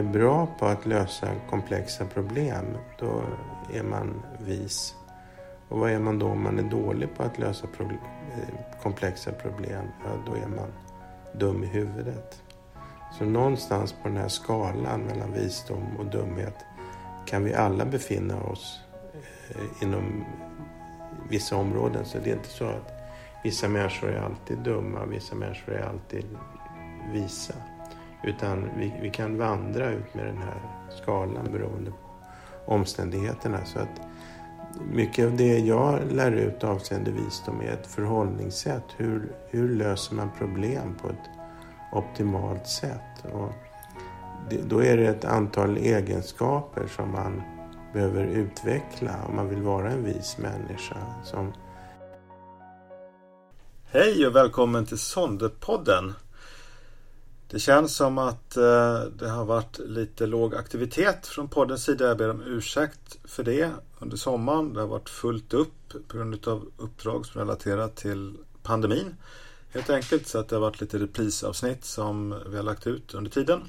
Om man är bra på att lösa komplexa problem, då är man vis. Och vad är man då om man är dålig på att lösa problem, eh, komplexa problem? Ja, då är man dum i huvudet. Så någonstans på den här skalan mellan visdom och dumhet kan vi alla befinna oss eh, inom vissa områden. Så det är inte så att vissa människor är alltid dumma och vissa människor är alltid visa. Utan vi, vi kan vandra ut med den här skalan beroende på omständigheterna. Så att mycket av det jag lär ut avseende visdom är ett förhållningssätt. Hur, hur löser man problem på ett optimalt sätt? Och det, då är det ett antal egenskaper som man behöver utveckla om man vill vara en vis människa. Som... Hej och välkommen till Sondepodden. Det känns som att eh, det har varit lite låg aktivitet från poddens sida. Jag ber om ursäkt för det under sommaren. Det har varit fullt upp på grund av uppdrag som relaterat till pandemin. Helt enkelt så att det har varit lite reprisavsnitt som vi har lagt ut under tiden.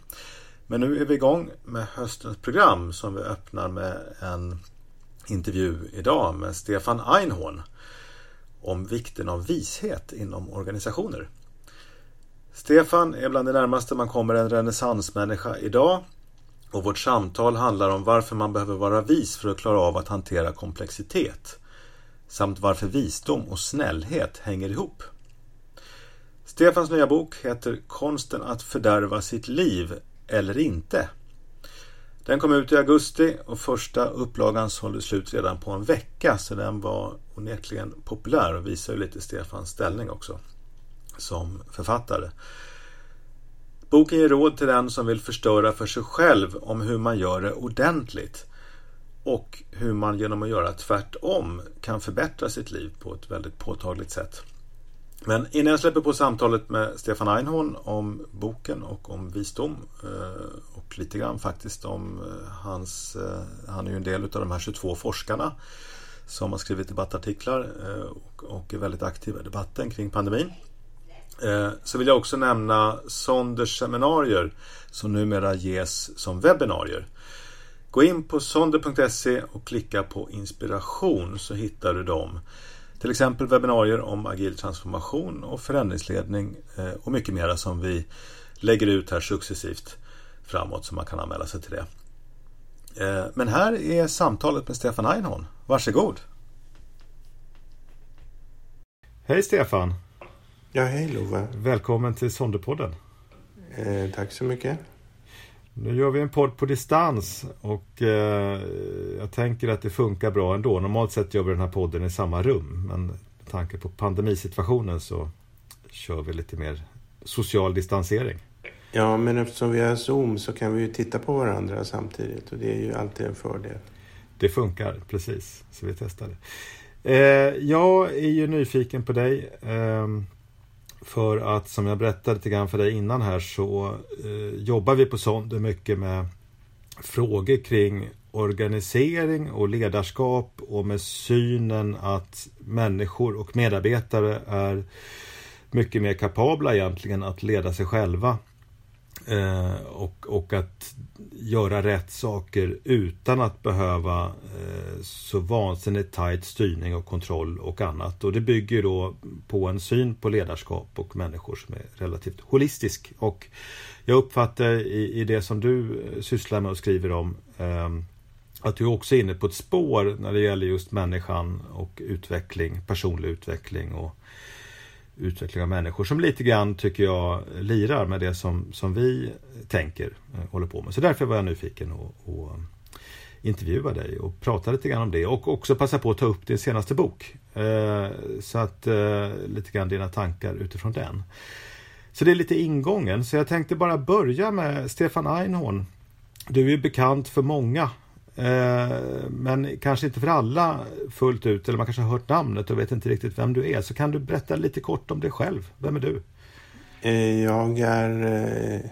Men nu är vi igång med höstens program som vi öppnar med en intervju idag med Stefan Einhorn om vikten av vishet inom organisationer. Stefan är bland det närmaste man kommer en renässansmänniska idag och vårt samtal handlar om varför man behöver vara vis för att klara av att hantera komplexitet samt varför visdom och snällhet hänger ihop. Stefans nya bok heter Konsten att fördärva sitt liv eller inte. Den kom ut i augusti och första upplagan sålde slut redan på en vecka så den var onekligen populär och visar ju lite Stefans ställning också som författare. Boken ger råd till den som vill förstöra för sig själv om hur man gör det ordentligt och hur man genom att göra tvärtom kan förbättra sitt liv på ett väldigt påtagligt sätt. Men innan jag släpper på samtalet med Stefan Einhorn om boken och om visdom eh, och lite grann faktiskt om eh, hans... Eh, han är ju en del av de här 22 forskarna som har skrivit debattartiklar och är väldigt aktiva i debatten kring pandemin. Eh, så vill jag också nämna Sonders seminarier som numera ges som webbinarier. Gå in på sonder.se och klicka på inspiration så hittar du dem. Till exempel webbinarier om agil transformation och förändringsledning eh, och mycket mera som vi lägger ut här successivt framåt så man kan anmäla sig till det. Eh, men här är samtalet med Stefan Einhorn. Varsågod! Hej Stefan! Ja, hej Love! Välkommen till Sonderpodden! Eh, tack så mycket! Nu gör vi en podd på distans och eh, jag tänker att det funkar bra ändå. Normalt sett gör vi den här podden i samma rum men med tanke på pandemisituationen så kör vi lite mer social distansering. Ja, men eftersom vi har Zoom så kan vi ju titta på varandra samtidigt och det är ju alltid en fördel. Det funkar, precis. Så vi testar det. Eh, jag är ju nyfiken på dig. Eh, för att som jag berättade lite grann för dig innan här så eh, jobbar vi på Sonder mycket med frågor kring organisering och ledarskap och med synen att människor och medarbetare är mycket mer kapabla egentligen att leda sig själva Eh, och, och att göra rätt saker utan att behöva eh, så vansinnigt tajt styrning och kontroll och annat. Och det bygger då på en syn på ledarskap och människor som är relativt holistisk. Och jag uppfattar i, i det som du eh, sysslar med och skriver om eh, att du också är inne på ett spår när det gäller just människan och utveckling, personlig utveckling och utveckling av människor som lite grann tycker jag lirar med det som, som vi tänker eh, håller på med. Så därför var jag nyfiken och, och eh, intervjua dig och prata lite grann om det och också passa på att ta upp din senaste bok. Eh, så att eh, lite grann dina tankar utifrån den. Så det är lite ingången. Så jag tänkte bara börja med Stefan Einhorn. Du är ju bekant för många Eh, men kanske inte för alla fullt ut, eller man kanske har hört namnet och vet inte riktigt vem du är. Så kan du berätta lite kort om dig själv. Vem är du? Eh, jag är, eh,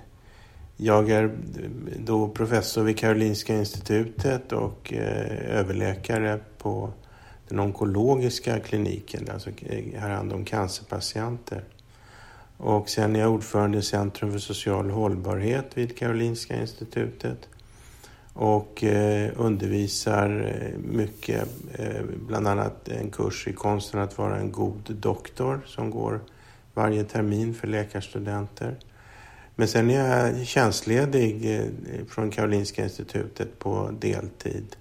jag är då professor vid Karolinska institutet och överläkare på den onkologiska kliniken, alltså har hand om cancerpatienter. Och sen är jag ordförande i Centrum för social hållbarhet vid Karolinska institutet. Och eh, undervisar eh, mycket, eh, bland annat en kurs i konsten att vara en god doktor som går varje termin för läkarstudenter. Men sen är jag tjänstledig från Karolinska institutet på deltid.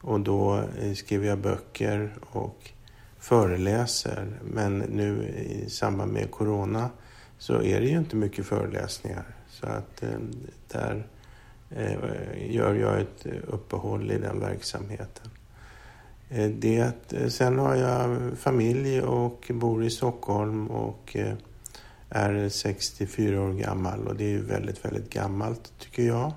Och då skriver jag böcker och föreläser. Men nu i samband med Corona så är det ju inte mycket föreläsningar. Så att där Eh, gör jag ett eh, uppehåll i den verksamheten. Eh, det, sen har jag familj och bor i Stockholm och är 64 år gammal och det är ju väldigt, väldigt gammalt tycker jag.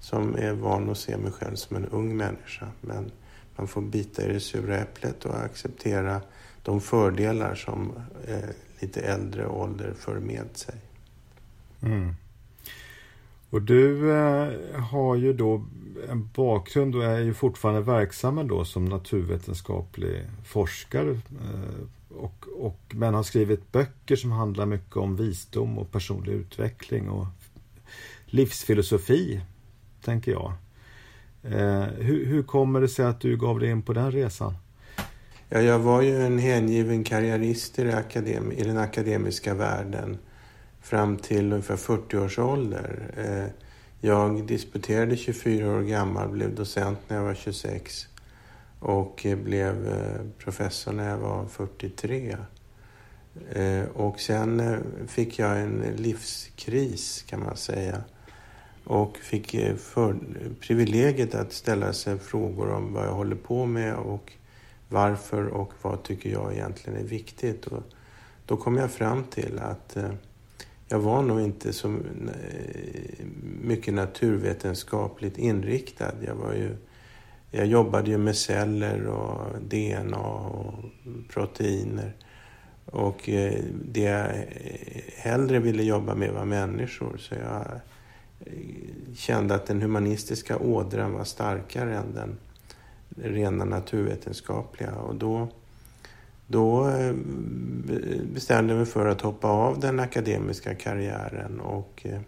Som är van att se mig själv som en ung människa. Men man får bita i det sura äpplet och acceptera de fördelar som eh, lite äldre ålder för med sig. Mm. Och du eh, har ju då en bakgrund och är ju fortfarande verksam då som naturvetenskaplig forskare eh, och, och, men har skrivit böcker som handlar mycket om visdom och personlig utveckling och livsfilosofi, tänker jag. Eh, hur, hur kommer det sig att du gav dig in på den resan? Ja, jag var ju en hängiven karriärist i, akadem i den akademiska världen fram till ungefär 40 års ålder. Eh, jag disputerade 24 år gammal, blev docent när jag var 26 och eh, blev eh, professor när jag var 43. Och sen fick jag en livskris kan man säga. Och fick för, privilegiet att ställa sig frågor om vad jag håller på med och varför och vad tycker jag egentligen är viktigt. Och då kom jag fram till att jag var nog inte så eh, mycket naturvetenskapligt inriktad. Jag var ju jag jobbade ju med celler och DNA och proteiner. Och eh, det jag eh, hellre ville jobba med var människor. Så jag kände att den humanistiska ådran var starkare än den rena naturvetenskapliga. Och då, då eh, bestämde jag mig för att hoppa av den akademiska karriären och eh,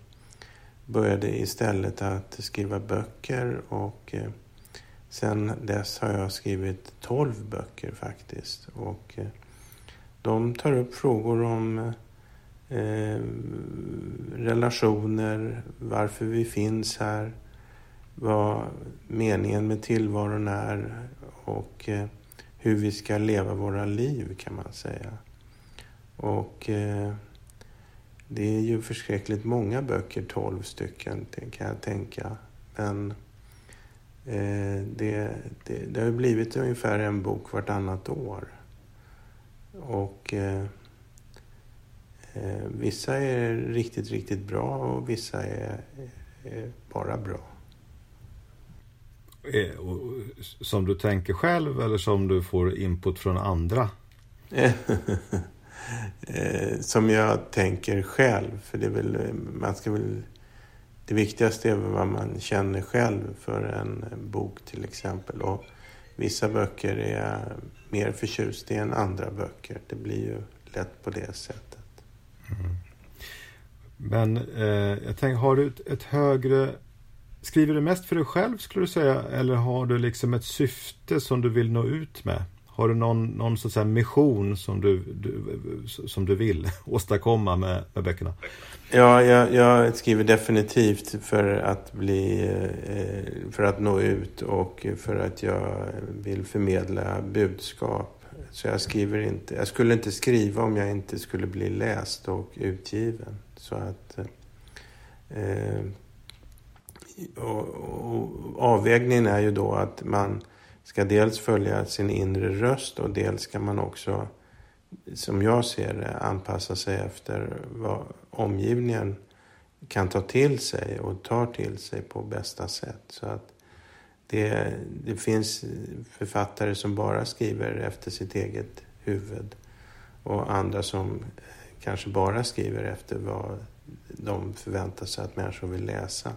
började istället att skriva böcker och eh, Sen dess har jag skrivit 12 böcker faktiskt. Och de tar upp frågor om eh, relationer, varför vi finns här, vad meningen med tillvaron är och eh, hur vi ska leva våra liv kan man säga. Och eh, det är ju förskräckligt många böcker, 12 stycken kan jag tänka. Men Eh, det, det, det har blivit ungefär en bok vartannat år. Och eh, eh, vissa är riktigt, riktigt bra och vissa är, är bara bra. Eh, som du tänker själv eller som du får input från andra? som jag tänker själv. För det är väl, man ska väl det viktigaste är vad man känner själv för en bok till exempel. Och vissa böcker är jag mer förtjust i än andra böcker. Det blir ju lätt på det sättet. Mm. Men eh, jag tänker, har du ett, ett, högre... Skriver du mest för dig själv skulle du säga? Eller har du liksom ett syfte som du vill nå ut med? Har du någon, någon så att säga, mission som du, du, som du vill åstadkomma med, med böckerna? Ja, jag, jag, skriver definitivt för att bli, eh, för att nå ut och för att jag vill förmedla budskap. Så jag skriver inte, jag skulle inte skriva om jag inte skulle bli läst och utgiven. Så att eh, och, och avvägningen är ju då att man ska dels följa sin inre röst och dels ska man också, som jag ser det, anpassa sig efter vad omgivningen kan ta till sig och tar till sig på bästa sätt. Så att det, det finns författare som bara skriver efter sitt eget huvud och andra som kanske bara skriver efter vad de förväntar sig att människor vill läsa.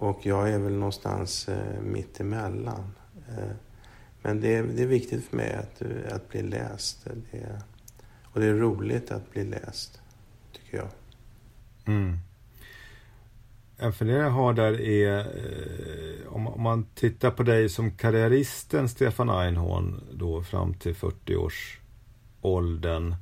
Och jag är väl någonstans eh, mitt emellan. Eh, men det är, det är viktigt för mig att, eh, att bli läst. Det är, och det är roligt att bli läst, tycker jag. Mm. En fundering jag har där är eh, om, om, man tittar på dig som karriäristen Stefan Einhorn då fram till 40 års åldern.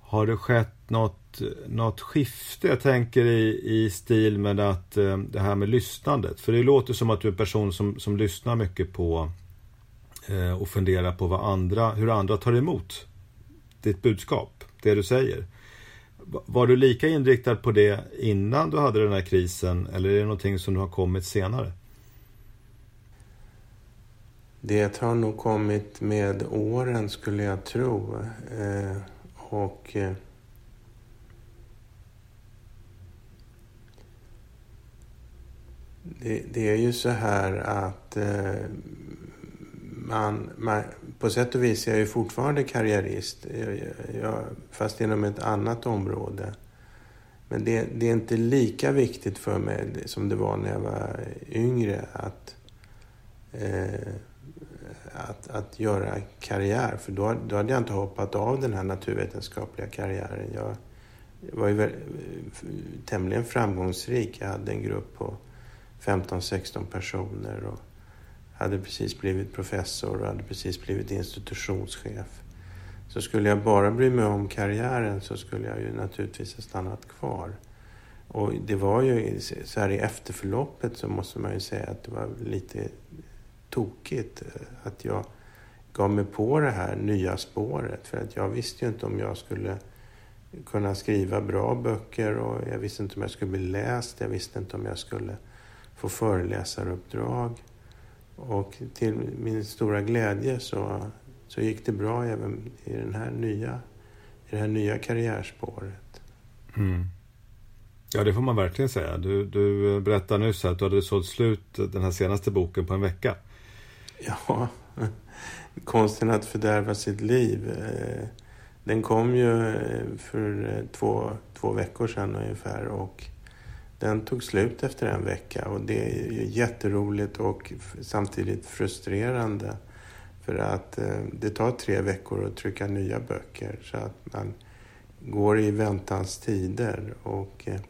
Har det skett något, något skifte? Jag tänker i, i stil med att eh, det här med lyssnandet. För det låter som att du är en person som, som lyssnar mycket på eh, och funderar på vad andra, hur andra tar emot ditt budskap, det du säger. Var du lika inriktad på det innan du hade den här krisen eller är det någonting som har kommit senare? Det har nog kommit med åren skulle jag tro. Eh, och eh, det, det, är ju så här att eh, man, man, på sätt och vis är jag ju fortfarande karriärist, eh, jag, jag, fast inom ett annat område. Men det, det, är inte lika viktigt för mig som det var när jag var yngre att, eh, att, att göra karriär. För då, då hade jag inte hoppat av den här naturvetenskapliga karriären. Jag, jag var ju tämligen framgångsrik. Jag hade en grupp på 15-16 personer. Och, hade precis blivit professor och hade precis blivit institutionschef. Så skulle jag bara bry mig om karriären så skulle jag ju naturligtvis ha stannat kvar. Och det var ju så här i efterförloppet så måste man ju säga att det var lite tokigt eh, att jag gav mig på det här nya spåret. För att jag visste ju inte om jag skulle kunna skriva bra böcker och jag visste inte om jag skulle bli läst. Jag visste inte om jag skulle få föreläsaruppdrag. Och till min stora glädje så, så gick det bra även i, den här nya, i det här nya karriärspåret. Mm. Ja, det får man verkligen säga. Du, du berättade nyss att du hade sålt slut den här senaste boken på en vecka. Ja, Konsten att fördärva sitt liv. Eh, den kom ju för två, två veckor sedan ungefär och den tog slut efter en vecka och det är jätteroligt och samtidigt frustrerande. För att eh, det tar tre veckor att trycka nya böcker så att man går i väntans tider och eh,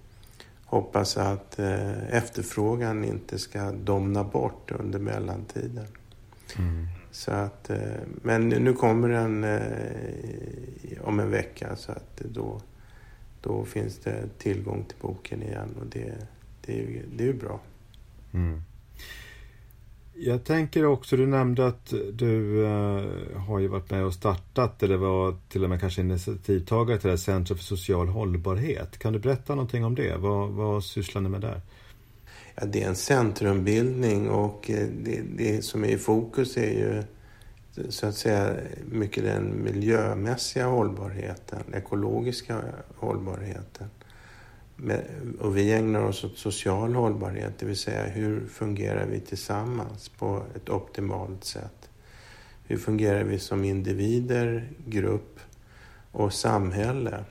hoppas att eh, efterfrågan inte ska domna bort under mellantiden. Mm. Så att, men nu kommer den om en vecka så att då då finns det tillgång till boken igen och det, det, är, det är ju bra. Mm. Jag tänker också, du nämnde att du uh, har ju varit med och startat, eller var till och med kanske initiativtagare till det här Centrum för social hållbarhet. Kan du berätta någonting om det? Vad, vad sysslar ni med där? Ja, det är en centrumbildning och eh, det, det som är i fokus är ju så att säga mycket den miljömässiga hållbarheten, ekologiska hållbarheten. Och vi ägnar oss åt social hållbarhet, det vill säga hur fungerar vi tillsammans på ett optimalt sätt? Hur fungerar vi som individer, grupp och samhälle?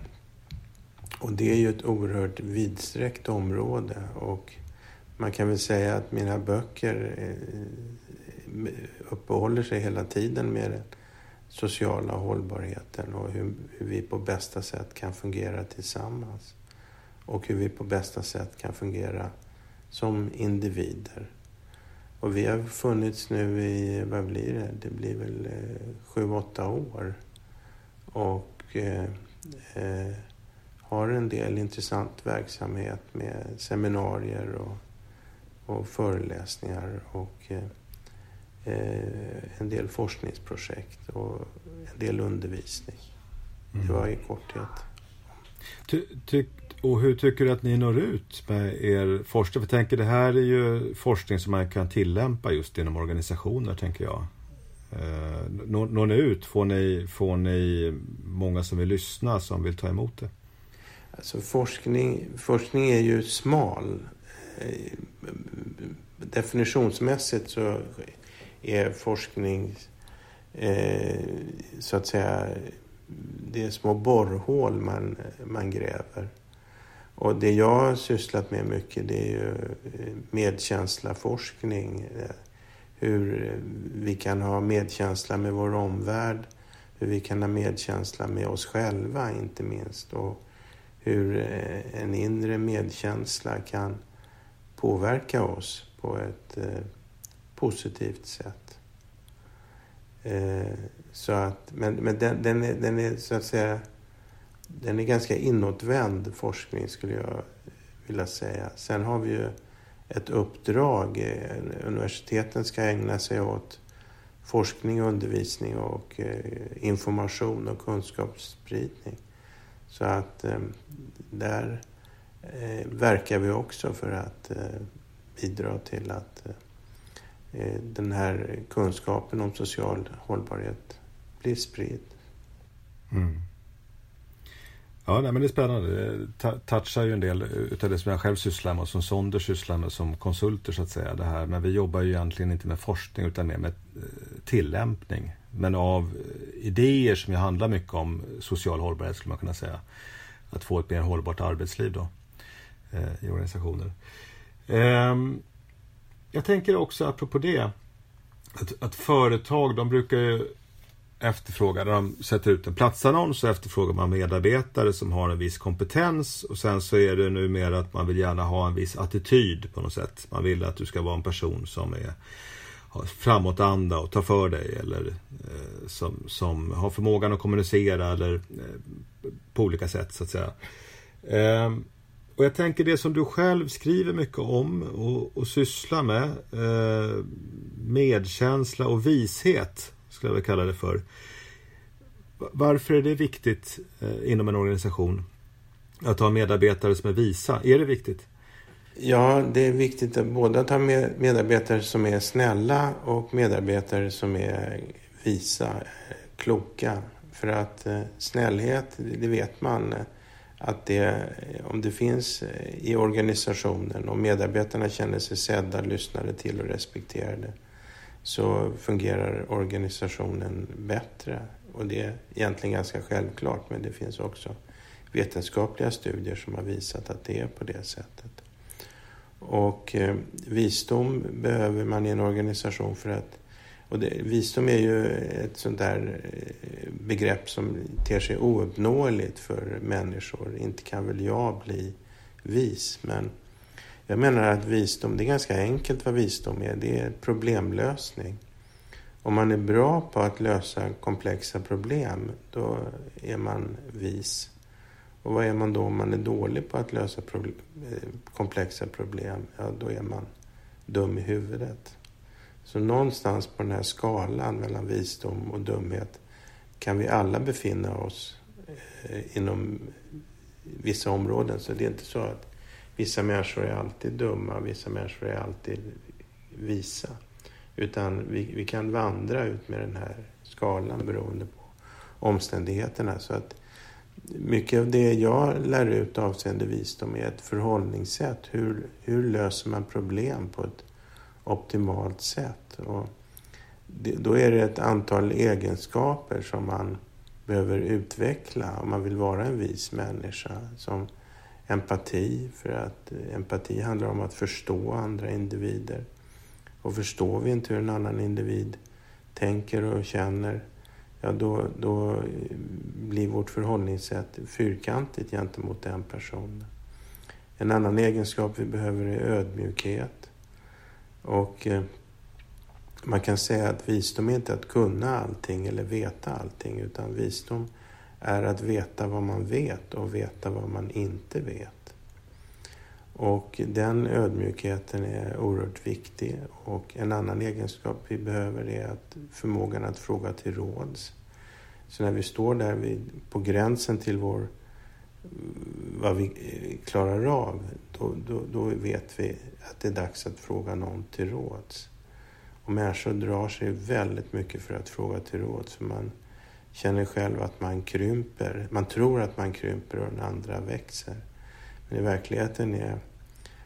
Och det är ju ett oerhört vidsträckt område och man kan väl säga att mina böcker eh, uppehåller sig hela tiden med den sociala hållbarheten och hur, hur, vi på bästa sätt kan fungera tillsammans. Och hur vi på bästa sätt kan fungera som individer. Och vi har funnits nu i, vad blir det, det blir väl eh, sju, åtta år. Och eh, eh, har en del intressant verksamhet med seminarier och, och föreläsningar. och eh, Eh, en del forskningsprojekt och en del undervisning. Det var i korthet. Ty, ty, och hur tycker du att ni når ut med er forskning? För tänker det här är ju forskning som man kan tillämpa just inom organisationer, tänker jag. Eh, når, når ni ut? Får ni, får ni många som vill lyssna, som vill ta emot det? Alltså forskning, forskning är ju smal. Eh, definitionsmässigt så är forskning eh, så att säga, det är små borrhål man, man gräver. Och det jag har sysslat med mycket det är ju eh, medkänsla-forskning. Hur vi kan ha medkänsla med vår omvärld. Hur vi kan ha medkänsla med oss själva inte minst. Och hur eh, en inre medkänsla kan påverka oss på ett positivt sätt. Eh, så att, men men den, den, är, den är så att säga den är ganska inåtvänd forskning skulle jag vilja säga. Sen har vi ju ett uppdrag. Eh, universiteten ska ägna sig åt forskning, undervisning och eh, information och kunskapsspridning. Så att eh, där verkar vi också för att bidra till att Eh, den här kunskapen om social hållbarhet blir spridd. Mm. Ja, nej, men det är spännande. Det touchar ju en del utav det som jag själv sysslar med och som Sonder sysslar med som konsulter så att säga. Det här. Men vi jobbar ju egentligen inte med forskning utan mer med eh, tillämpning. Men av eh, idéer som ju handlar mycket om social hållbarhet skulle man kunna säga. Att få ett mer hållbart arbetsliv då i organisationer. Ehm, jag tänker också apropå det att, att företag de brukar ju efterfråga, när de sätter ut en platsannons så efterfrågar man medarbetare som har en viss kompetens och sen så är det numera att man vill gärna ha en viss attityd på något sätt. Man vill att du ska vara en person som är framåtanda och tar för dig eller eh, som, som har förmågan att kommunicera eller eh, på olika sätt så att säga. Eh, och jag tänker det som du själv skriver mycket om och, och sysslar med, eh, medkänsla och vishet skulle jag vilja kalla det för. Varför är det viktigt eh, inom en organisation att ha medarbetare som är visa? Är det viktigt? Ja, det är viktigt att både att ha medarbetare som är snälla och medarbetare som är visa, eh, kloka. För att eh, snällhet, det vet man eh, att det, om det finns eh, i organisationen och medarbetarna känner sig sedda, lyssnade till och respekterade så fungerar organisationen bättre. Och det är egentligen ganska självklart, men det finns också vetenskapliga studier som har visat att det är på det sättet. Och eh, visdom behöver man i en organisation för att... Och det, visdom är ju ett sånt där eh, begrepp som ter sig ouppnåeligt för människor. Inte kan väl jag bli vis, men jag menar att visdom, det är ganska enkelt vad visdom är. Det är problemlösning. Om man är bra på att lösa komplexa problem, då är man vis. Och vad är man då om man är dålig på att lösa problem, eh, komplexa problem? Ja, då är man dum i huvudet. Så någonstans på den här skalan mellan visdom och dumhet kan vi alla befinna oss eh, inom vissa områden. Så det är inte så att vissa människor är alltid dumma, vissa människor är alltid visa. Utan vi, vi kan vandra ut med den här skalan beroende på omständigheterna. Så att mycket av det jag lär ut avseende visdom är ett förhållningssätt. Hur, hur löser man problem på ett optimalt sätt? Och det, då är det ett antal egenskaper som man behöver utveckla om man vill vara en vis människa. Som empati, för att empati handlar om att förstå andra individer. Och förstår vi inte hur en annan individ tänker och känner, ja då, då blir vårt förhållningssätt fyrkantigt gentemot den personen. En annan egenskap vi behöver är ödmjukhet. Och eh, man kan säga att visdom är inte att kunna allting eller veta allting, utan visdom är att veta vad man vet och veta vad man inte vet. Och den ödmjukheten är oerhört viktig. Och en annan egenskap vi behöver är att förmågan att fråga till råds. Så när vi står där vid, på gränsen till vår, vad vi eh, klarar av, då, då, då vet vi att det är dags att fråga någon till råds. Och människor drar sig väldigt mycket för att fråga till råds. För man känner själv att man krymper. Man tror att man krymper och den andra växer. Men i verkligheten är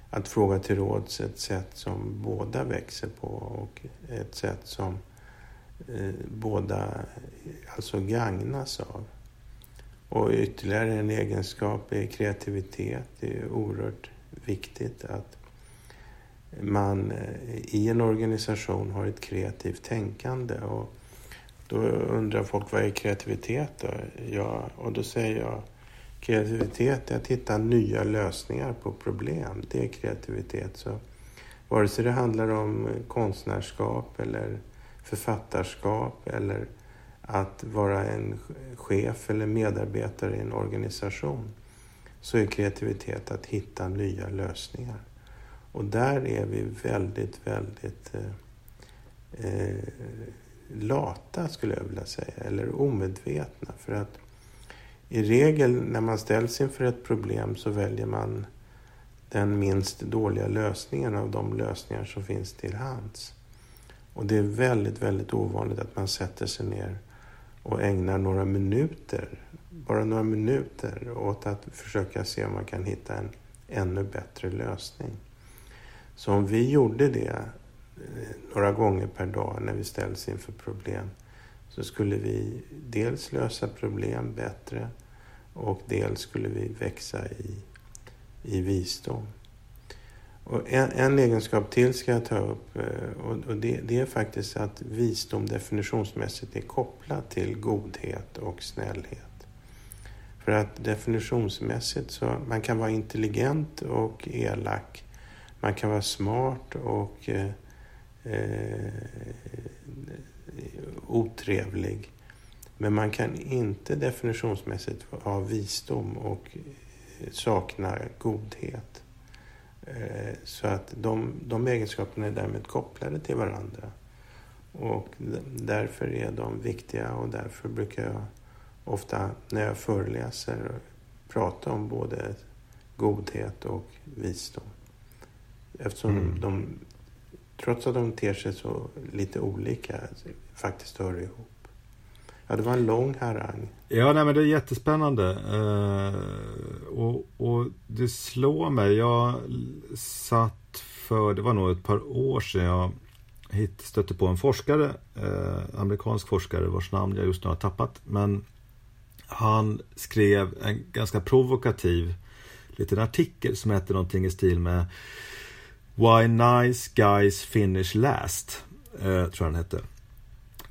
att fråga till råds ett sätt som båda växer på och ett sätt som eh, båda alltså gagnas av. Och ytterligare en egenskap är kreativitet. Det är oerhört viktigt att man eh, i en organisation har ett kreativt tänkande. Och då undrar folk, vad är kreativitet då? Ja, och då säger jag, Kreativitet är att hitta nya lösningar på problem. Det är kreativitet. Så vare sig det handlar om konstnärskap eller författarskap eller att vara en chef eller medarbetare i en organisation så är kreativitet att hitta nya lösningar. Och där är vi väldigt, väldigt eh, eh, lata skulle jag vilja säga, eller omedvetna. För att i regel när man ställs inför ett problem så väljer man den minst dåliga lösningen av de lösningar som finns till hands. Och det är väldigt, väldigt ovanligt att man sätter sig ner och ägnar några minuter, bara några minuter, åt att försöka se om man kan hitta en ännu bättre lösning. Så om vi gjorde det eh, några gånger per dag när vi ställs inför problem så skulle vi dels lösa problem bättre och dels skulle vi växa i, i visdom. Och en, en egenskap till ska jag ta upp eh, och, och det, det, är faktiskt att visdom definitionsmässigt är kopplat till godhet och snällhet. För att definitionsmässigt så man kan vara intelligent och elak. Man kan vara smart och eh, eh, otrevlig. Men man kan inte definitionsmässigt ha visdom och sakna godhet. Eh, så att de, de egenskaperna är därmed kopplade till varandra. Och därför är de viktiga och därför brukar jag ofta när jag föreläser prata om både godhet och visdom. Eftersom mm. de, trots att de ter sig så lite olika, faktiskt hör ihop. Ja, det var en lång harang. Ja, nej, men det är jättespännande. Eh, och, och det slår mig. Jag satt för, det var nog ett par år sedan jag hit, stötte på en forskare, eh, amerikansk forskare vars namn jag just nu har tappat. Men han skrev en ganska provokativ liten artikel som hette någonting i stil med Why nice guys finish last. eh, tror jag den hette.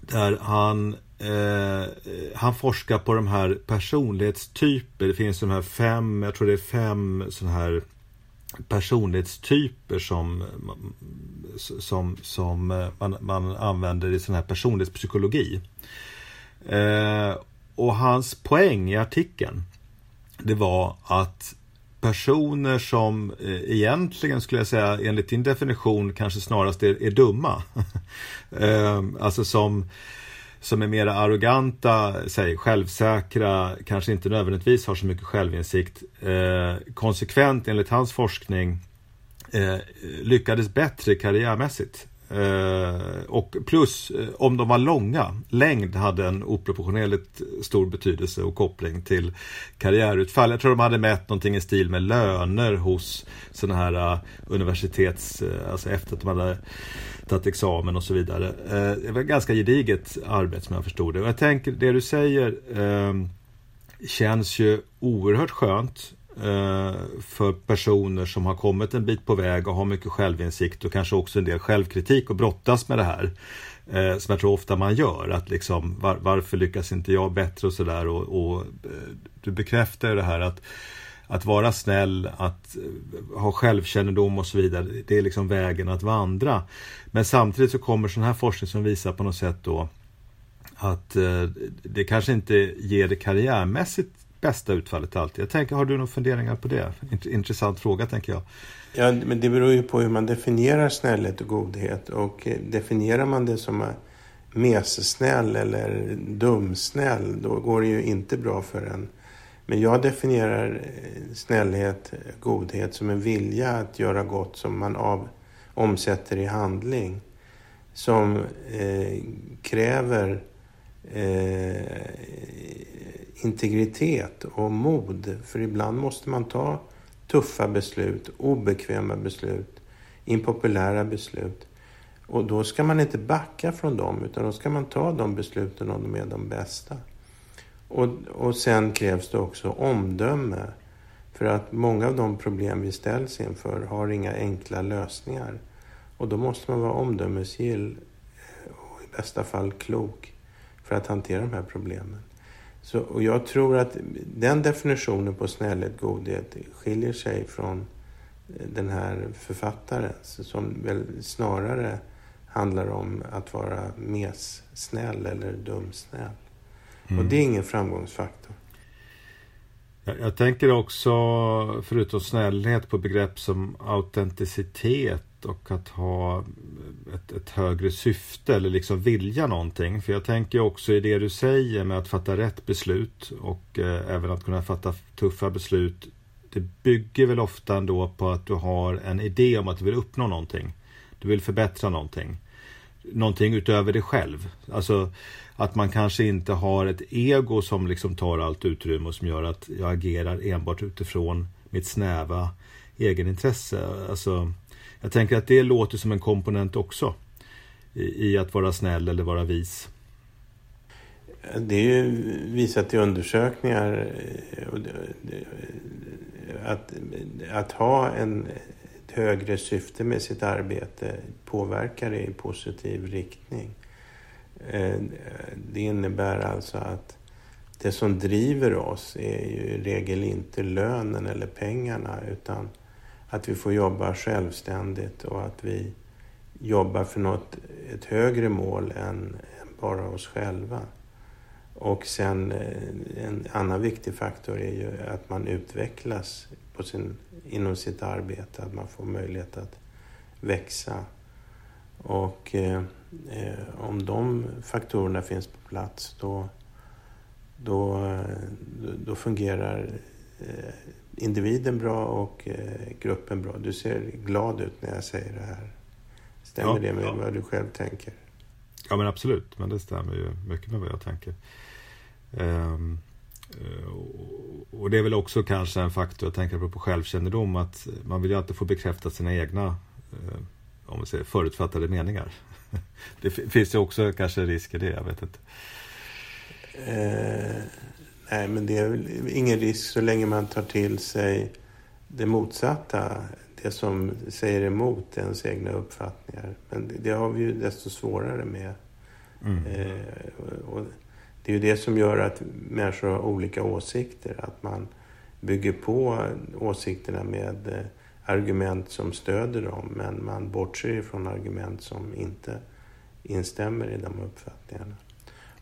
Där han Eh, eh, han forskar på de här personlighetstyper. Det finns de här fem, jag tror det är fem sådana här personlighetstyper som, som, som eh, man, man använder i sån här personlighetspsykologi. Eh, och hans poäng i artikeln det var att personer som eh, egentligen skulle jag säga enligt din definition kanske snarast är, är dumma. eh, alltså som som är mer arroganta, säg, självsäkra, kanske inte nödvändigtvis har så mycket självinsikt, eh, konsekvent enligt hans forskning eh, lyckades bättre karriärmässigt. Eh, och plus, eh, om de var långa, längd hade en oproportionerligt stor betydelse och koppling till karriärutfall. Jag tror de hade mätt någonting i stil med löner hos sådana här eh, universitets, eh, alltså efter att de hade tagit examen och så vidare. Eh, det var ett ganska gediget arbete som jag förstod det. Och jag tänker, det du säger ehm, känns ju oerhört skönt Eh, för personer som har kommit en bit på väg och har mycket självinsikt och kanske också en del självkritik och brottas med det här. Eh, som jag tror ofta man gör, att liksom var, varför lyckas inte jag bättre och sådär och, och eh, du bekräftar det här att att vara snäll, att ha självkännedom och så vidare, det är liksom vägen att vandra. Men samtidigt så kommer sån här forskning som visar på något sätt då att det kanske inte ger det karriärmässigt bästa utfallet alltid. Jag tänker, har du några funderingar på det? Intressant fråga tänker jag. Ja, men det beror ju på hur man definierar snällhet och godhet. Och eh, definierar man det som mesesnäll eller dumsnäll, då går det ju inte bra för en. Men jag definierar eh, snällhet, godhet som en vilja att göra gott som man av, omsätter i handling. Som eh, kräver eh, integritet och mod. För ibland måste man ta tuffa beslut, obekväma beslut, impopulära beslut. Och då ska man inte backa från dem, utan då ska man ta de besluten om de är de bästa. Och, och sen krävs det också omdöme. För att många av de problem vi ställs inför har inga enkla lösningar. Och då måste man vara omdömesgill och i bästa fall klok för att hantera de här problemen. Så, och jag tror att den definitionen på snällhet, godhet skiljer sig från den här författaren som väl snarare handlar om att vara mes-snäll eller dumsnäll. Mm. Och det är ingen framgångsfaktor. Jag, jag tänker också, förutom snällhet, på begrepp som autenticitet och att ha ett, ett, högre syfte eller liksom vilja någonting. För jag tänker också i det du säger med att fatta rätt beslut och eh, även att kunna fatta tuffa beslut. Det bygger väl ofta ändå på att du har en idé om att du vill uppnå någonting. Du vill förbättra någonting. Någonting utöver dig själv. Alltså att man kanske inte har ett ego som liksom tar allt utrymme och som gör att jag agerar enbart utifrån mitt snäva egenintresse. Alltså, jag tänker att det låter som en komponent också i, i att vara snäll eller vara vis. Det är ju visat i undersökningar eh, att, att ha en, ett högre syfte med sitt arbete påverkar det i positiv riktning. Eh, det innebär alltså att det som driver oss är ju i regel inte lönen eller pengarna utan att vi får jobba självständigt och att vi jobbar för något, ett högre mål än bara oss själva. Och sen eh, en annan viktig faktor är ju att man utvecklas på sin, inom sitt arbete, att man får möjlighet att växa. Och eh, eh om de faktorerna finns på plats då, då, eh, då fungerar eh, individen bra och eh, gruppen bra. Du ser glad ut när jag säger det här. Stämmer ja, det med ja. vad du själv tänker? Ja men absolut, men det stämmer ju mycket med vad jag tänker. Um, och det är väl också kanske en faktor, jag tänker på självkännedom, att man vill ju alltid få bekräfta sina egna uh, om man säger, förutfattade meningar. det finns ju också kanske risk i det, jag vet inte. Nej, men det är väl ingen risk så länge man tar till sig det motsatta. Det som säger emot ens egna uppfattningar. Men det har vi ju desto svårare med. Mm. Eh, och det är ju det som gör att människor har olika åsikter. Att man bygger på åsikterna med eh, argument som stöder dem. Men man bortser ifrån argument som inte instämmer i de uppfattningarna.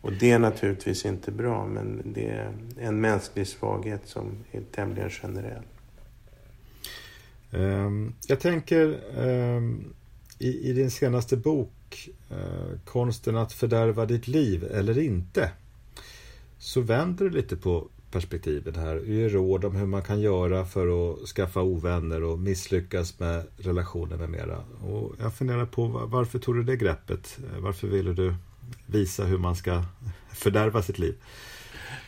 Och det är naturligtvis inte bra, men det är en mänsklig svaghet som är tämligen generell. Ehm, jag tänker ehm, i, din senaste bok eh, Konsten att fördärva ditt liv eller inte så vänder du lite på perspektivet här. och ger råd om hur man kan göra för att skaffa ovänner och misslyckas med relationer med mera. Och jag funderar på varför tog du det greppet? Varför ville du visa hur man ska fördärva sitt liv.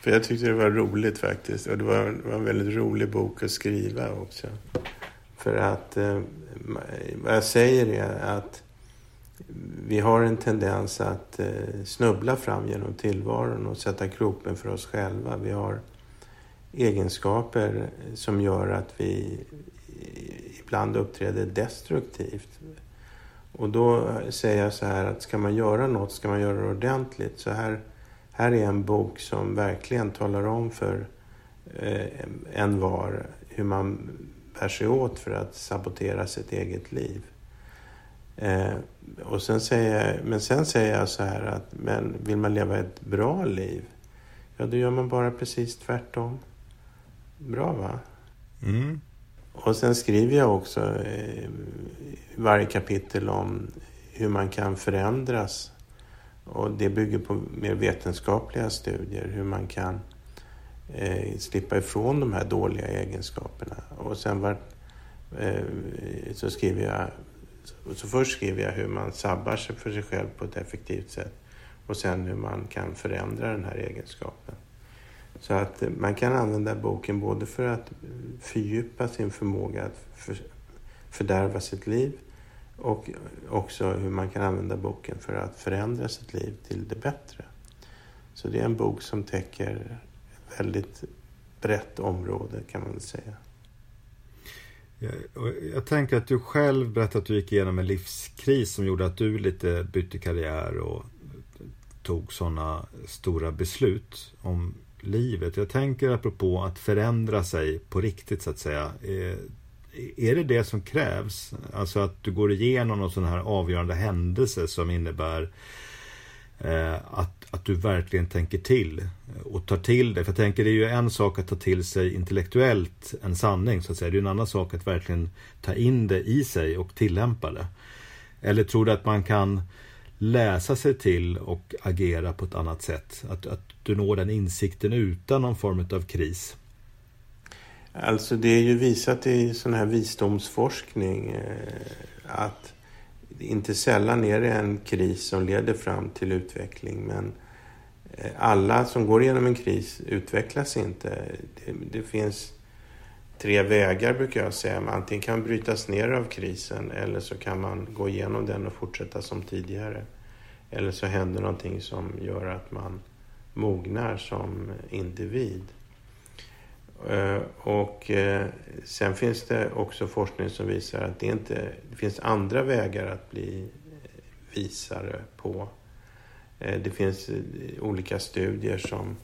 För jag tyckte det var roligt faktiskt. Och det var, en, var en väldigt rolig bok att skriva också. För att eh, vad jag säger är att vi har en tendens att eh, snubbla fram genom tillvaron och sätta kroppen för oss själva. Vi har egenskaper som gör att vi ibland uppträder destruktivt. Och då eh, säger jag så här att ska man göra något ska man göra det ordentligt. Så här, här är en bok som verkligen talar om för eh, en var hur man bär sig åt för att sabotera sitt eget liv. Eh, och sen säger jag, men sen säger jag så här att men vill man leva ett bra liv, ja då gör man bara precis tvärtom. Bra va? Mm. Och sen skriver jag också eh, varje kapitel om hur man kan förändras. Och det bygger på mer vetenskapliga studier, hur man kan eh, slippa ifrån de här dåliga egenskaperna. Och sen var, eh, så skriver jag så först skriver jag hur man sabbar sig för sig själv på ett effektivt sätt och sen hur man kan förändra den här egenskapen. Så att man kan använda boken både för att eh, fördjupa sin förmåga att för, fördärva sitt liv och också hur man kan använda boken för att förändra sitt liv till det bättre. Så det är en bok som täcker ett väldigt brett område kan man väl säga. Jag, jag tänker att du själv berättade att du gick igenom en livskris som gjorde att du lite bytte karriär och tog sådana stora beslut om livet. Jag tänker apropå att förändra sig på riktigt så att säga. Eh, är det det som krävs? Alltså att du går igenom någon sån här avgörande händelse som innebär eh, att, att du verkligen tänker till och tar till det. För jag tänker det är ju en sak att ta till sig intellektuellt en sanning så att säga. Det är en annan sak att verkligen ta in det i sig och tillämpa det. Eller tror du att man kan läsa sig till och agera på ett annat sätt? Att, att du når den insikten utan någon form av kris? Alltså det är ju visat i sån här visdomsforskning eh, att inte sällan är det en kris som leder fram till utveckling. Men eh, alla som går igenom en kris utvecklas inte. Det, det finns tre vägar brukar jag säga. Antingen kan man brytas ner av krisen eller så kan man gå igenom den och fortsätta som tidigare. Eller så händer någonting som gör att man mognar som individ. Eh, och eh, sen finns det också forskning som visar att det, inte, det finns andra vägar att bli visare på. Eh, det finns olika studier som,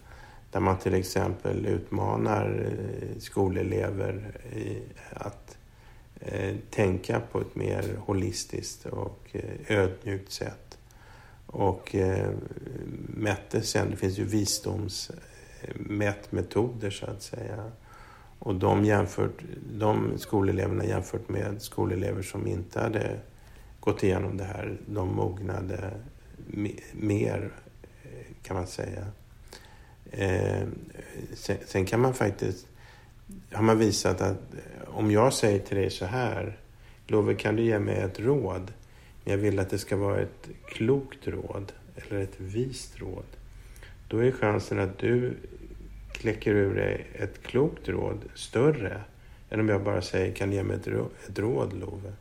där man till exempel utmanar eh, skolelever att eh, tänka på ett mer holistiskt och eh, ödmjukt sätt. Och mätte sen, det finns ju visdomsmätmetoder så att säga. Och de, jämfört, de skoleleverna jämfört med skolelever som inte hade gått igenom det här, de mognade mer kan man säga. Eh, sen, sen, kan man faktiskt, har man visat att eh, om jag säger till dig så här, Love kan du ge mig ett råd? Men jag vill att det ska vara ett klokt råd eller ett vist råd. Då är chansen att du kläcker ur dig ett klokt råd större än om jag bara säger kan du ge mig ett, råd, ett råd Love?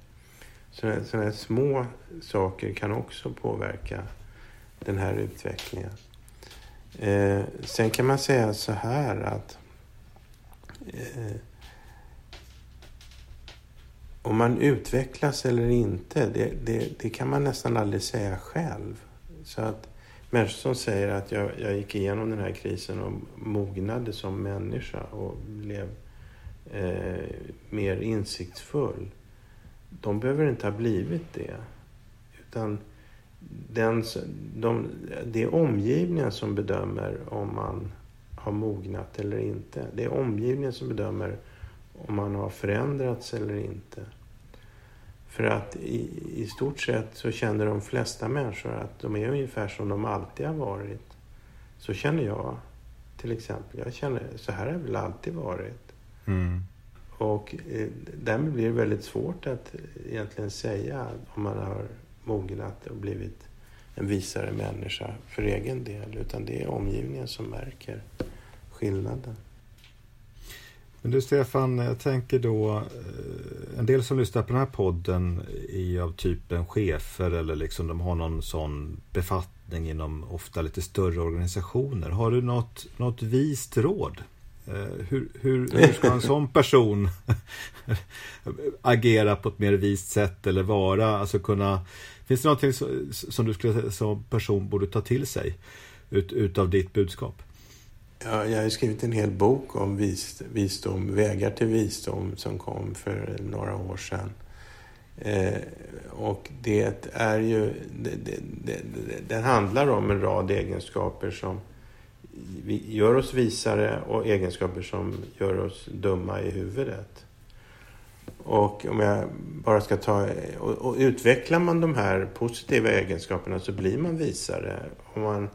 Sådana här små saker kan också påverka den här utvecklingen. Eh, sen kan man säga så här att eh, om man utvecklas eller inte, det, det, det, kan man nästan aldrig säga själv. Så att människor som säger att jag, jag gick igenom den här krisen och mognade som människa och blev eh, mer insiktsfull. De behöver inte ha blivit det. Utan den, de, det är omgivningen som bedömer om man har mognat eller inte. Det är omgivningen som bedömer om man har förändrats eller inte. För att i, i stort sett så känner de flesta människor att de är ungefär som de alltid har varit. Så känner jag till exempel. Jag känner, så här har det väl alltid varit. Mm. Och eh, därmed blir det väldigt svårt att egentligen säga om man har mognat och blivit en visare människa för egen del. Utan det är omgivningen som märker skillnaden. Men du Stefan, jag tänker då, eh, en del som lyssnar på den här podden är av typen chefer eller liksom de har någon sån befattning inom ofta lite större organisationer. Har du något, något vist råd? Eh, hur, hur, hur ska en sån person agera på ett mer vist sätt eller vara, alltså kunna Finns det någonting som du skulle som person borde ta till sig ut, utav ditt budskap? Ja, jag har skrivit en hel bok om vis, visdom, vägar till visdom som kom för några år sedan. Eh, och det är ju, det, det, det, den handlar om en rad egenskaper som gör oss visare och egenskaper som gör oss dumma i huvudet. Och om jag bara ska ta... Och, och utvecklar man de här positiva egenskaperna så blir man visare. Om man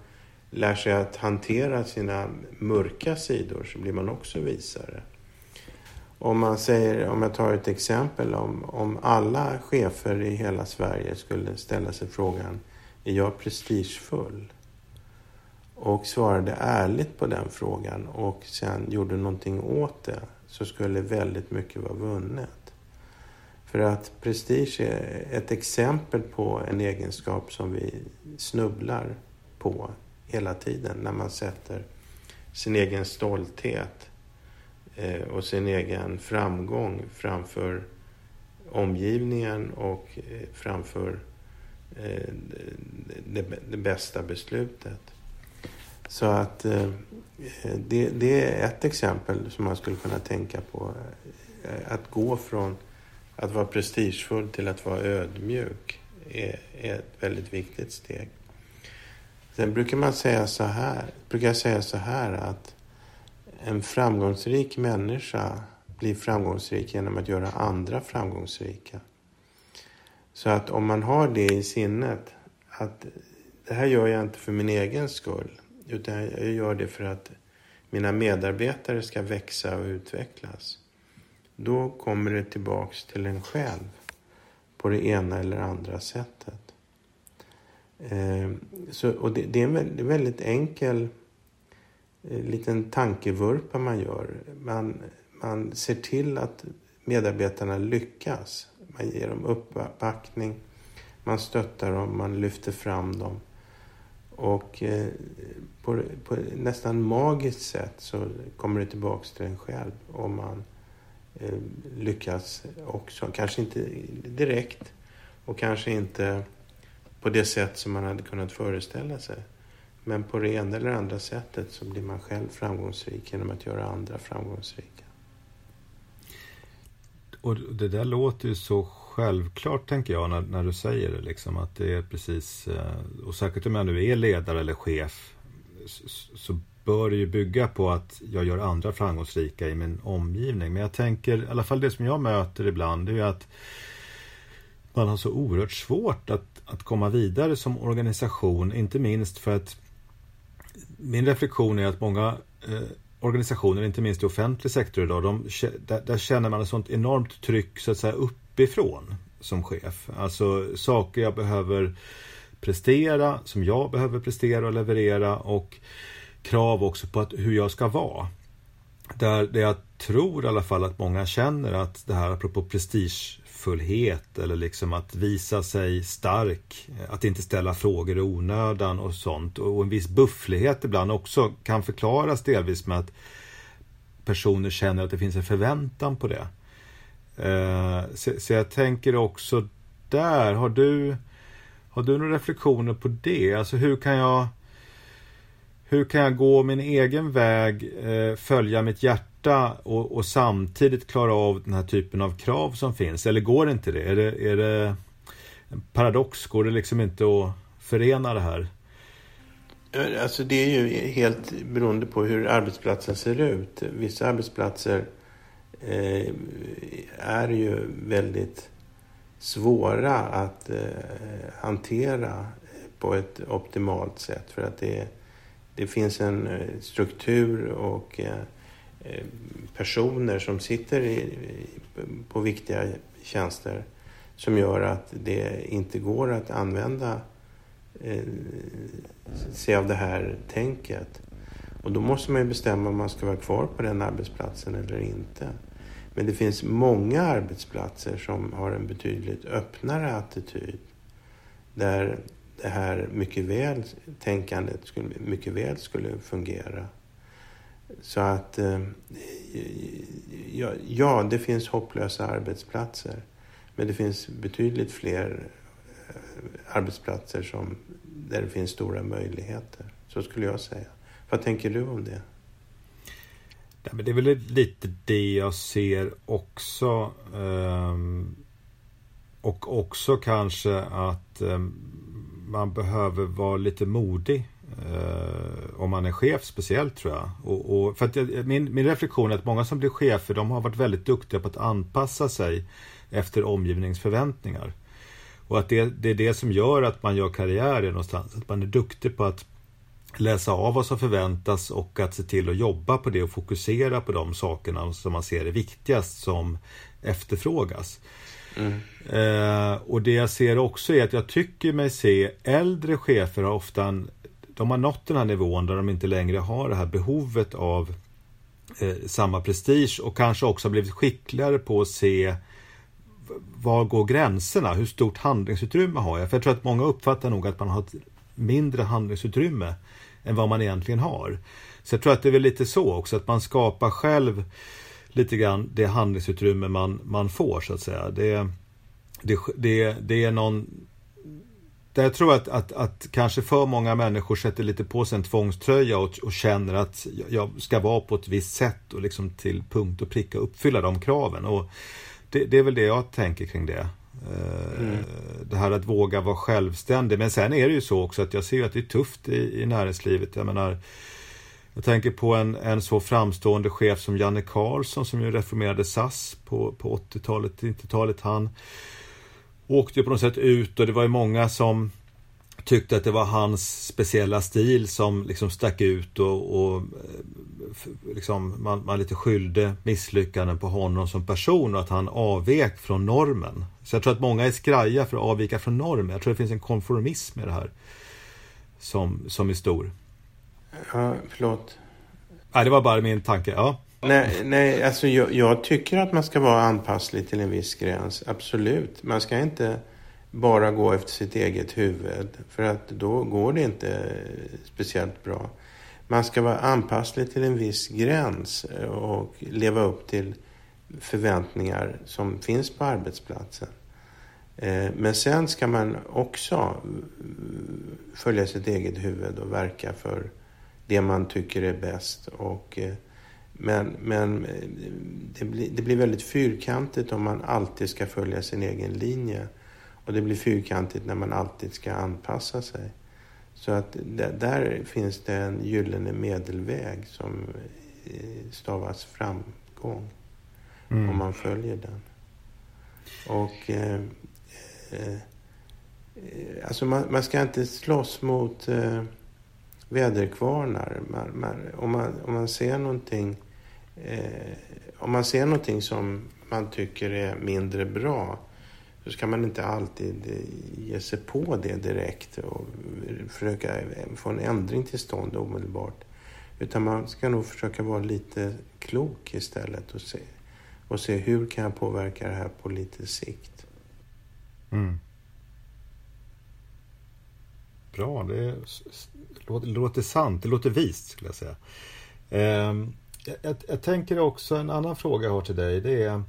lär sig att hantera sina mörka sidor så blir man också visare. Om, man säger, om jag tar ett exempel, om, om alla chefer i hela Sverige skulle ställa sig frågan, är jag prestigefull? Och svarade ärligt på den frågan och sen gjorde någonting åt det, så skulle väldigt mycket vara vunnet. För att prestige är ett exempel på en egenskap som vi snubblar på hela tiden när man sätter sin egen stolthet eh, och sin egen framgång framför omgivningen och eh, framför eh, det, bästa beslutet. Så att det, det, är ett exempel som man skulle kunna tänka på. Att gå från att vara prestigefull till att vara ödmjuk är, är ett väldigt viktigt steg. Sen brukar man säga så här, brukar jag säga så här att en framgångsrik människa blir framgångsrik genom att göra andra framgångsrika. Så att om man har det i sinnet, att det här gör jag inte för min egen skull, utan jag gör det för att mina medarbetare ska växa och utvecklas. Då kommer det tillbaks till en själv på det ena eller andra sättet. Eh, så, och det, det är en väldigt enkel eh, liten tankevurpa man gör. Man, man ser till att medarbetarna lyckas. Man ger dem uppbackning, man stöttar dem, man lyfter fram dem. Och eh, på, på nästan magiskt sätt så kommer det tillbaks till en själv om man eh, Eh, lyckas också. Kanske inte direkt och kanske inte på det sätt som man hade kunnat föreställa sig. Men på det ena eller andra sättet så blir man själv framgångsrik genom att göra andra framgångsrika. Och det där låter ju så självklart tänker jag när, när du säger det liksom att det är precis eh, och särskilt om jag nu är ledare eller chef så bör ju bygga på att jag gör andra framgångsrika i min omgivning. Men jag tänker, i alla fall det som jag möter ibland, det är ju att man har så oerhört svårt att, att komma vidare som organisation, inte minst för att min reflektion är att många eh, organisationer, inte minst i offentlig sektor idag, de, där, där, känner man ett sånt enormt tryck så att säga uppifrån som chef. Alltså saker jag behöver prestera, som jag behöver prestera och leverera och krav också på att, hur jag ska vara. Där, där jag tror i alla fall att många känner att det här apropå prestigefullhet eller liksom att visa sig stark, att inte ställa frågor i onödan och sånt och en viss bufflighet ibland också kan förklaras delvis med att personer känner att det finns en förväntan på det. Eh, så, så jag tänker också där, har du har du några reflektioner på det? Alltså hur kan jag hur kan jag gå min egen väg, eh, följa mitt hjärta och, och, samtidigt klara av den här typen av krav som finns? Eller går det inte det? Är det, är det en paradox? Går det liksom inte att förena det här? Alltså det är ju helt beroende på hur arbetsplatsen ser ut. Vissa arbetsplatser eh, är ju väldigt svåra att eh, hantera på ett optimalt sätt. För att det, det finns en eh, struktur och eh, eh, personer som sitter i, på viktiga tjänster som gör att det inte går att använda eh, sig av det här tänket. Och då måste man ju bestämma om man ska vara kvar på den arbetsplatsen eller inte. Men det finns många arbetsplatser som har en betydligt öppnare attityd. Där det här mycket väl, tänkandet skulle, mycket väl skulle fungera. Så att, eh, ja, ja, det finns hopplösa arbetsplatser. Men det finns betydligt fler eh, arbetsplatser som, där det finns stora möjligheter. Så skulle jag säga. Vad tänker du om det? Ja, men det är väl lite det jag ser också. Ehm, och också kanske att ehm, man behöver vara lite modig. eh, om man är chef speciellt tror jag. Och, och för att min, min reflektion är att många som blir chefer de har varit väldigt duktiga på att anpassa sig efter omgivningsförväntningar. Och att det, det är det som gör att man gör karriär någonstans. Att man är duktig på att läsa av vad som förväntas och att se till att jobba på det och fokusera på de sakerna som man ser är viktigast som efterfrågas. Mm. Eh, och det jag ser också är att jag tycker mig se äldre chefer har ofta en, de har nått den här nivån där de inte längre har det här behovet av eh, samma prestige och kanske också har blivit skickligare på att se var går gränserna? Hur stort handlingsutrymme har jag? För jag tror att många uppfattar nog att man har ett mindre handlingsutrymme än vad man egentligen har. Så jag tror att det är väl lite så också, att man skapar själv lite grann det handlingsutrymme man, man får så att säga. Det, det, det, det är någon jag tror att, att, att kanske för många människor sätter lite på sig en tvångströja och, och känner att jag ska vara på ett visst sätt och liksom till punkt och pricka uppfylla de kraven. Och det, det är väl det jag tänker kring det. Eh, mm. Det här att våga vara självständig. Men sen är det ju så också att jag ser att det är tufft i, i näringslivet. Jag menar, jag tänker på en, en så framstående chef som Janne Karlsson som ju reformerade SAS på, på 80-talet, 90-talet. Han åkte ju på något sätt ut och det var ju många som tyckte att det var hans speciella stil som liksom stack ut och, och eh, liksom man, man lite skyllde misslyckanden på honom som person och att han avvek från normen. Så jag tror att många är skraja för att avvika från normen. Jag tror det finns en konformism i det här som, som är stor. Ja, förlåt. Nej, det var bara min tanke. Ja. Nej, nej alltså jag, jag, tycker att man ska vara anpasslig till en viss gräns. Absolut. Man ska inte bara gå efter sitt eget huvud. För att då går det inte speciellt bra. Man ska vara anpasslig till en viss gräns och leva upp till förväntningar som finns på arbetsplatsen. Eh, men sen ska man också följa sitt eget huvud och verka för det man tycker är bäst. Och, eh, men men eh, det, blir, det blir väldigt fyrkantigt om man alltid ska följa sin egen linje. Och det blir fyrkantigt när man alltid ska anpassa sig. Så att där finns det en gyllene medelväg som eh, stavas framgång. Mm. Om man följer den. Och eh, eh, alltså man, man, ska inte slåss mot eh, väderkvarnar. Man, man, om, man, om man ser någonting eh, om man ser någonting som man tycker är mindre bra så ska man inte alltid ge sig på det direkt och försöka få en ändring till stånd omedelbart. Utan man ska nog försöka vara lite klok istället och se, och se hur kan jag påverka det här på lite sikt. Mm. Bra, det låter, sant, det låter vist skulle jag säga. Ehm, jag, jag, tänker också en annan fråga jag har till dig. Det är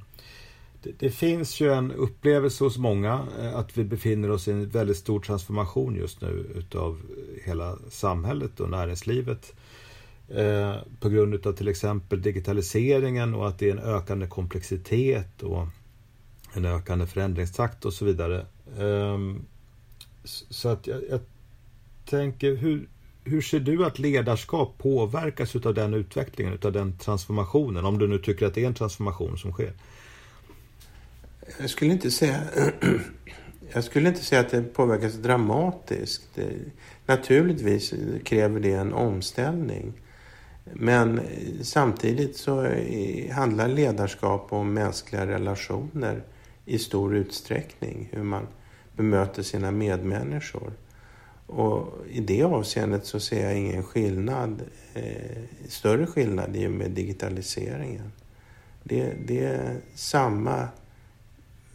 det, det, finns ju en upplevelse hos många eh, att vi befinner oss i en väldigt stor transformation just nu utav hela samhället och näringslivet. Eh, på grund av till exempel digitaliseringen och att det är en ökande komplexitet och en ökande förändringstakt och så vidare. Eh, så att jag, jag tänker, hur, hur ser du att ledarskap påverkas av den utvecklingen, av den transformationen? Om du nu tycker att det är en transformation som sker. Jag skulle inte säga, jag skulle inte säga att det påverkas dramatiskt. Det, naturligtvis kräver det en omställning. Men samtidigt så handlar ledarskap om mänskliga relationer i stor utsträckning. Hur man bemöter sina medmänniskor. Och i det avseendet så ser jag ingen skillnad, eh, större skillnad i och med digitaliseringen. Det, det är samma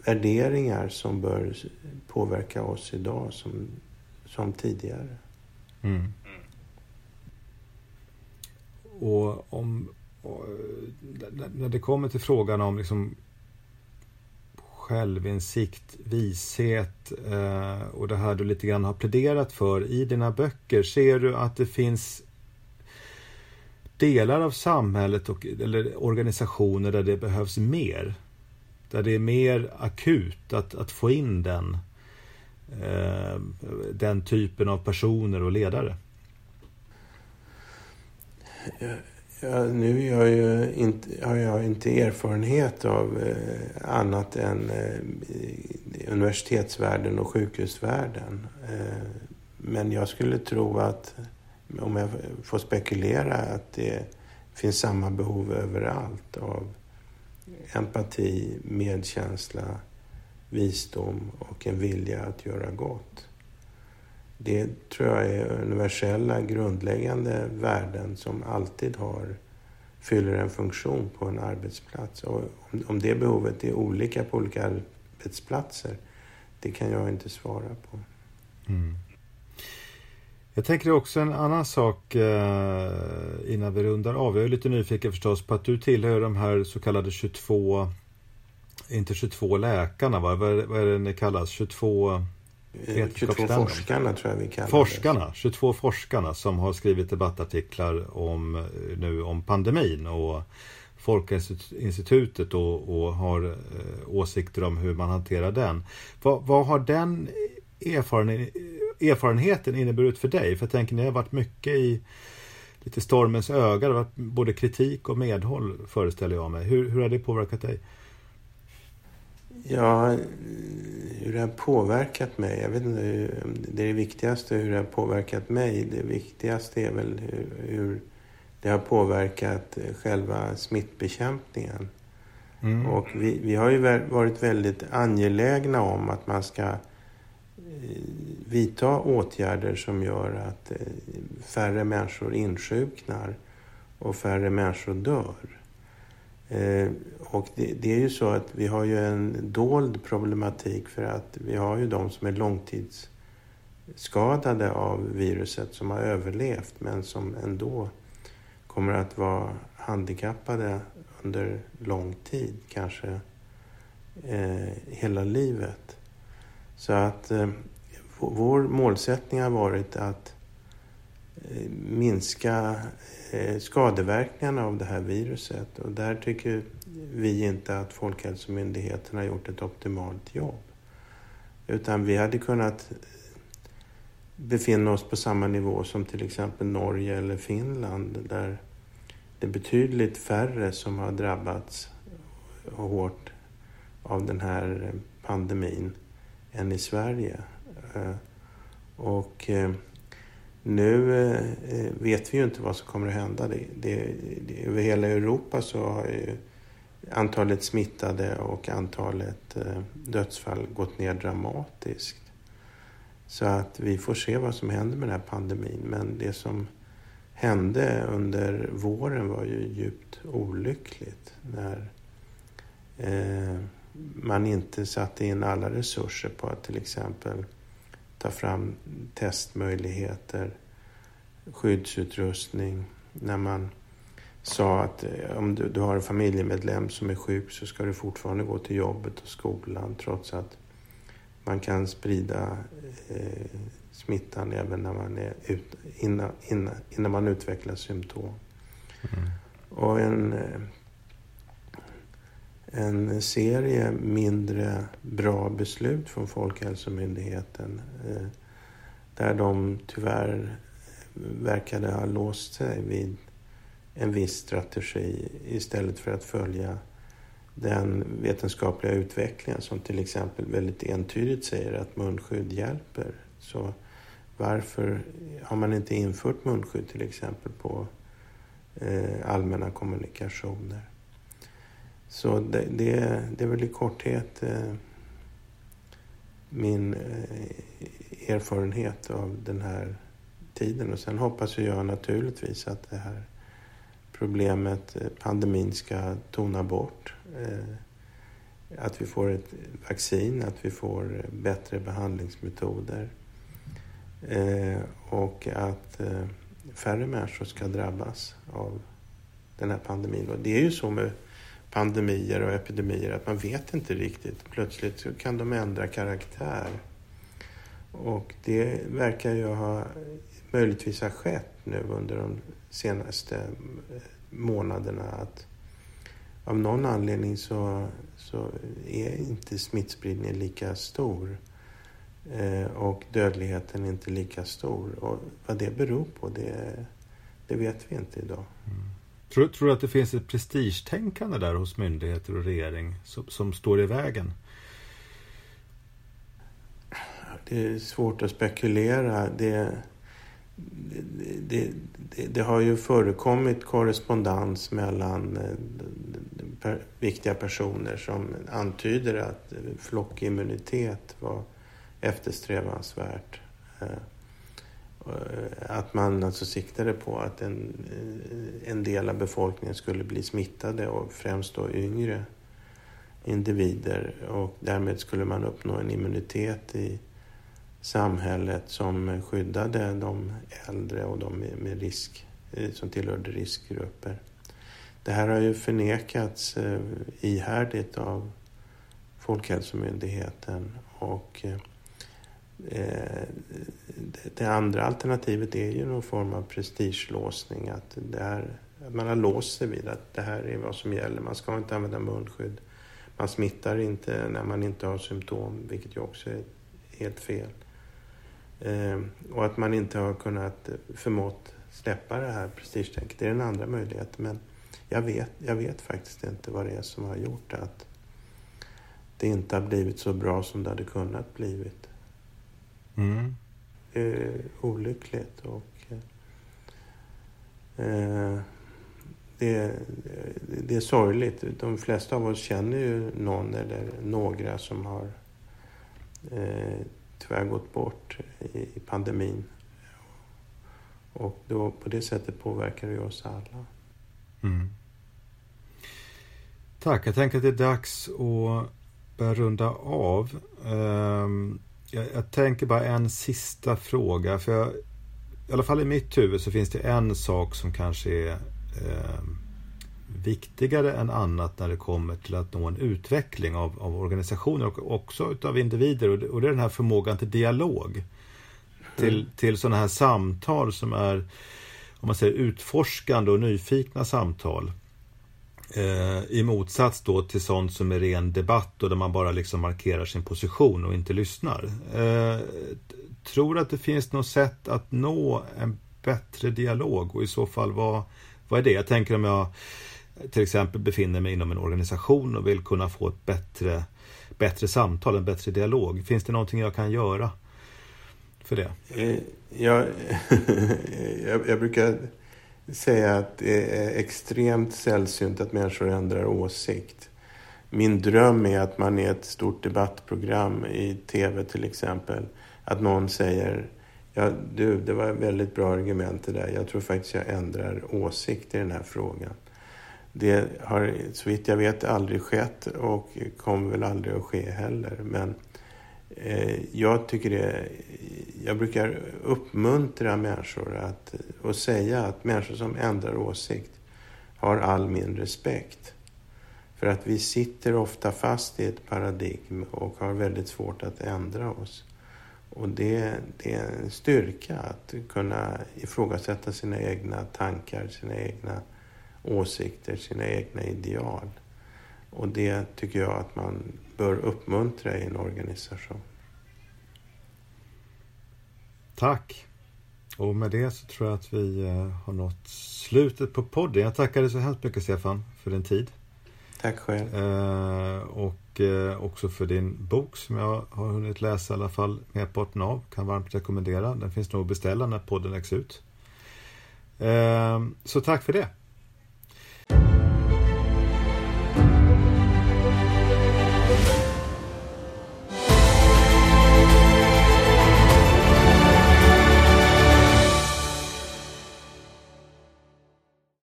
värderingar som bör påverka oss idag som, som tidigare. Mm. Och om och, när det kommer till frågan om liksom självinsikt, vishet eh, och det här du lite grann har pläderat för i dina böcker. Ser du att det finns delar av samhället och, eller organisationer där det behövs mer? Där det är mer akut att, att få in den, eh, den typen av personer och ledare? Eh, Ja, nu är jag ju inte, har jag inte erfarenhet av eh, annat än eh, universitetsvärlden och sjukhusvärlden. Eh, men jag skulle tro att, om jag får spekulera, att det finns samma behov överallt av empati, medkänsla, visdom och en vilja att göra gott. Det tror jag är universella, grundläggande värden som alltid har, fyller en funktion på en arbetsplats. Och om det behovet är olika på olika arbetsplatser, det kan jag inte svara på. Mm. Jag tänker också en annan sak eh, innan vi rundar av. Jag är lite nyfiken förstås på att du tillhör de här så kallade 22, inte 22 läkarna va? Vad är, vad är det ni kallas? 22 22 forskarna tror jag vi kallar Forskarna, 22 forskarna som har skrivit debattartiklar om, nu om pandemin och Folkhälsoinstitutet och, och har eh, åsikter om hur man hanterar den. Vad, vad har den erfaren, erfarenheten inneburit för dig? För jag tänker, ni har varit mycket i lite stormens öga. Det har varit både kritik och medhåll föreställer jag mig. Hur, hur har det påverkat dig? Ja, hur det har påverkat mig? Jag vet inte. Det är det viktigaste hur det har påverkat mig. Det viktigaste är väl hur, hur det har påverkat själva smittbekämpningen. Mm. Och vi, vi har ju varit väldigt angelägna om att man ska eh, vidta åtgärder som gör att eh, färre människor insjuknar och färre människor dör. Eh, och det, det, är ju så att vi har ju en dold problematik för att vi har ju de som är långtidsskadade av viruset som har överlevt men som ändå kommer att vara handikappade under lång tid, kanske eh, hela livet. Så att eh, vår målsättning har varit att eh, Eh, minska eh, skadeverkningarna av det här viruset. Och där tycker vi inte att Folkhälsomyndigheten har gjort ett optimalt jobb. Utan vi hade kunnat befinna oss på samma nivå som till exempel Norge eller Finland där det är betydligt färre som har drabbats hårt av den här pandemin än i Sverige. Eh, och nu eh, eh, vet vi ju inte vad som kommer att hända. Det, det, det, över hela Europa så har ju antalet smittade och antalet eh, dödsfall gått ner dramatiskt. Så att vi får se vad som händer med den här pandemin. Men det som hände under våren var ju djupt olyckligt. När eh, man inte satte in alla resurser på att till exempel ta fram testmöjligheter, skyddsutrustning. När man sa att eh, om du, du har en familjemedlem som är sjuk så ska du fortfarande gå till jobbet och skolan trots att man kan sprida eh, smittan även när man är ut, innan, innan, innan man utvecklar symptom. Mm. Och en, eh, en serie mindre bra beslut från Folkhälsomyndigheten eh, där de tyvärr verkade ha låst sig vid en viss strategi istället för att följa den vetenskapliga utvecklingen som till exempel väldigt entydigt säger att munskydd hjälper. Så varför har man inte infört munskydd till exempel på eh, allmänna kommunikationer? Så det, det, det är väl i korthet eh, min eh, erfarenhet av den här tiden. Och sen hoppas jag naturligtvis att det här problemet, eh, pandemin, ska tona bort. Eh, att vi får ett vaccin, att vi får bättre behandlingsmetoder. Eh, och att eh, färre människor ska drabbas av den här pandemin. Och det är ju så med pandemier och epidemier att man vet inte riktigt. Plötsligt så kan de ändra karaktär. Och det verkar ju ha möjligtvis ha skett nu under de senaste eh, månaderna att av någon anledning så, så är inte smittspridningen lika stor. Eh, och dödligheten är inte lika stor. Och vad det beror på, det, det vet vi inte idag. Mm. Tror, tror du att det finns ett prestigetänkande där hos myndigheter och regering som, som står i vägen? Det är svårt att spekulera. Det, det, det, det, har ju förekommit korrespondens mellan eh, per, viktiga personer som antyder att flockimmunitet var eftersträvansvärt. Eh, Eh, att man alltså siktade på att en, eh, en del av befolkningen skulle bli smittade och främst då yngre individer och därmed skulle man uppnå en immunitet i samhället som skyddade de äldre och de med risk, eh, som tillhörde riskgrupper. Det här har ju förnekats ihärdigt av Folkhälsomyndigheten och det andra alternativet är ju någon form av prestigelåsning. Att, det här, att man har låst sig vid att det här är vad som gäller. Man ska inte använda munskydd. Man smittar inte när man inte har symptom, vilket ju också är helt fel. Eh, och att man inte har kunnat eh, förmått släppa det här prestigetänket. Det är den andra möjligheten. Men jag vet, jag vet faktiskt inte vad det är som har gjort att det inte har blivit så bra som det hade kunnat blivit. Mm. Eh, olyckligt och eh, det, det är sorgligt. De flesta av oss känner ju någon eller några som har eh, tyvärr gått bort i, i pandemin. Och då, på det sättet påverkar det oss alla. Mm. Tack. Jag tänker att det är dags att börja runda av. Um, jag, jag, tänker bara en sista fråga. För jag, I alla fall i mitt huvud så finns det en sak som kanske är eh, viktigare än annat när det kommer till att nå en utveckling av, av organisationer och också utav individer. Och det, och det är den här förmågan till dialog. Till, mm. till sådana här samtal som är om man säger utforskande och nyfikna samtal. Eh, I motsats då till sånt som är ren debatt och där man bara liksom markerar sin position och inte lyssnar. Eh, tror att det finns något sätt att nå en bättre dialog och i så fall vad, vad är det? Jag tänker om jag till exempel befinner mig inom en organisation och vill kunna få ett bättre, bättre samtal, en bättre dialog. Finns det någonting jag kan göra för det? Eh, jag, jag, jag brukar säga att det är extremt sällsynt att människor ändrar åsikt. Min dröm är att man i ett stort debattprogram i tv till exempel, att någon säger Ja, du, det var ett väldigt bra argument det där. Jag tror faktiskt jag ändrar åsikt i den här frågan. Det har så vitt jag vet aldrig skett och kommer väl aldrig att ske heller. Men Eh, jag tycker det, jag brukar uppmuntra människor att, och säga att människor som ändrar åsikt har all min respekt. För att vi sitter ofta fast i ett paradigm och har väldigt svårt att ändra oss. Och det, det är en styrka att kunna ifrågasätta sina egna tankar, sina egna åsikter, sina egna ideal. Och det tycker jag att man bör uppmuntra i en organisation. Tack! Och med det så tror jag att vi eh, har nått slutet på podden. Jag tackar dig så hemskt mycket Stefan för din tid. Tack själv. Eh, och eh, också för din bok som jag har hunnit läsa i alla fall merparten av. Kan varmt rekommendera. Den finns nog att beställa när podden läggs ut. Eh, så tack för det.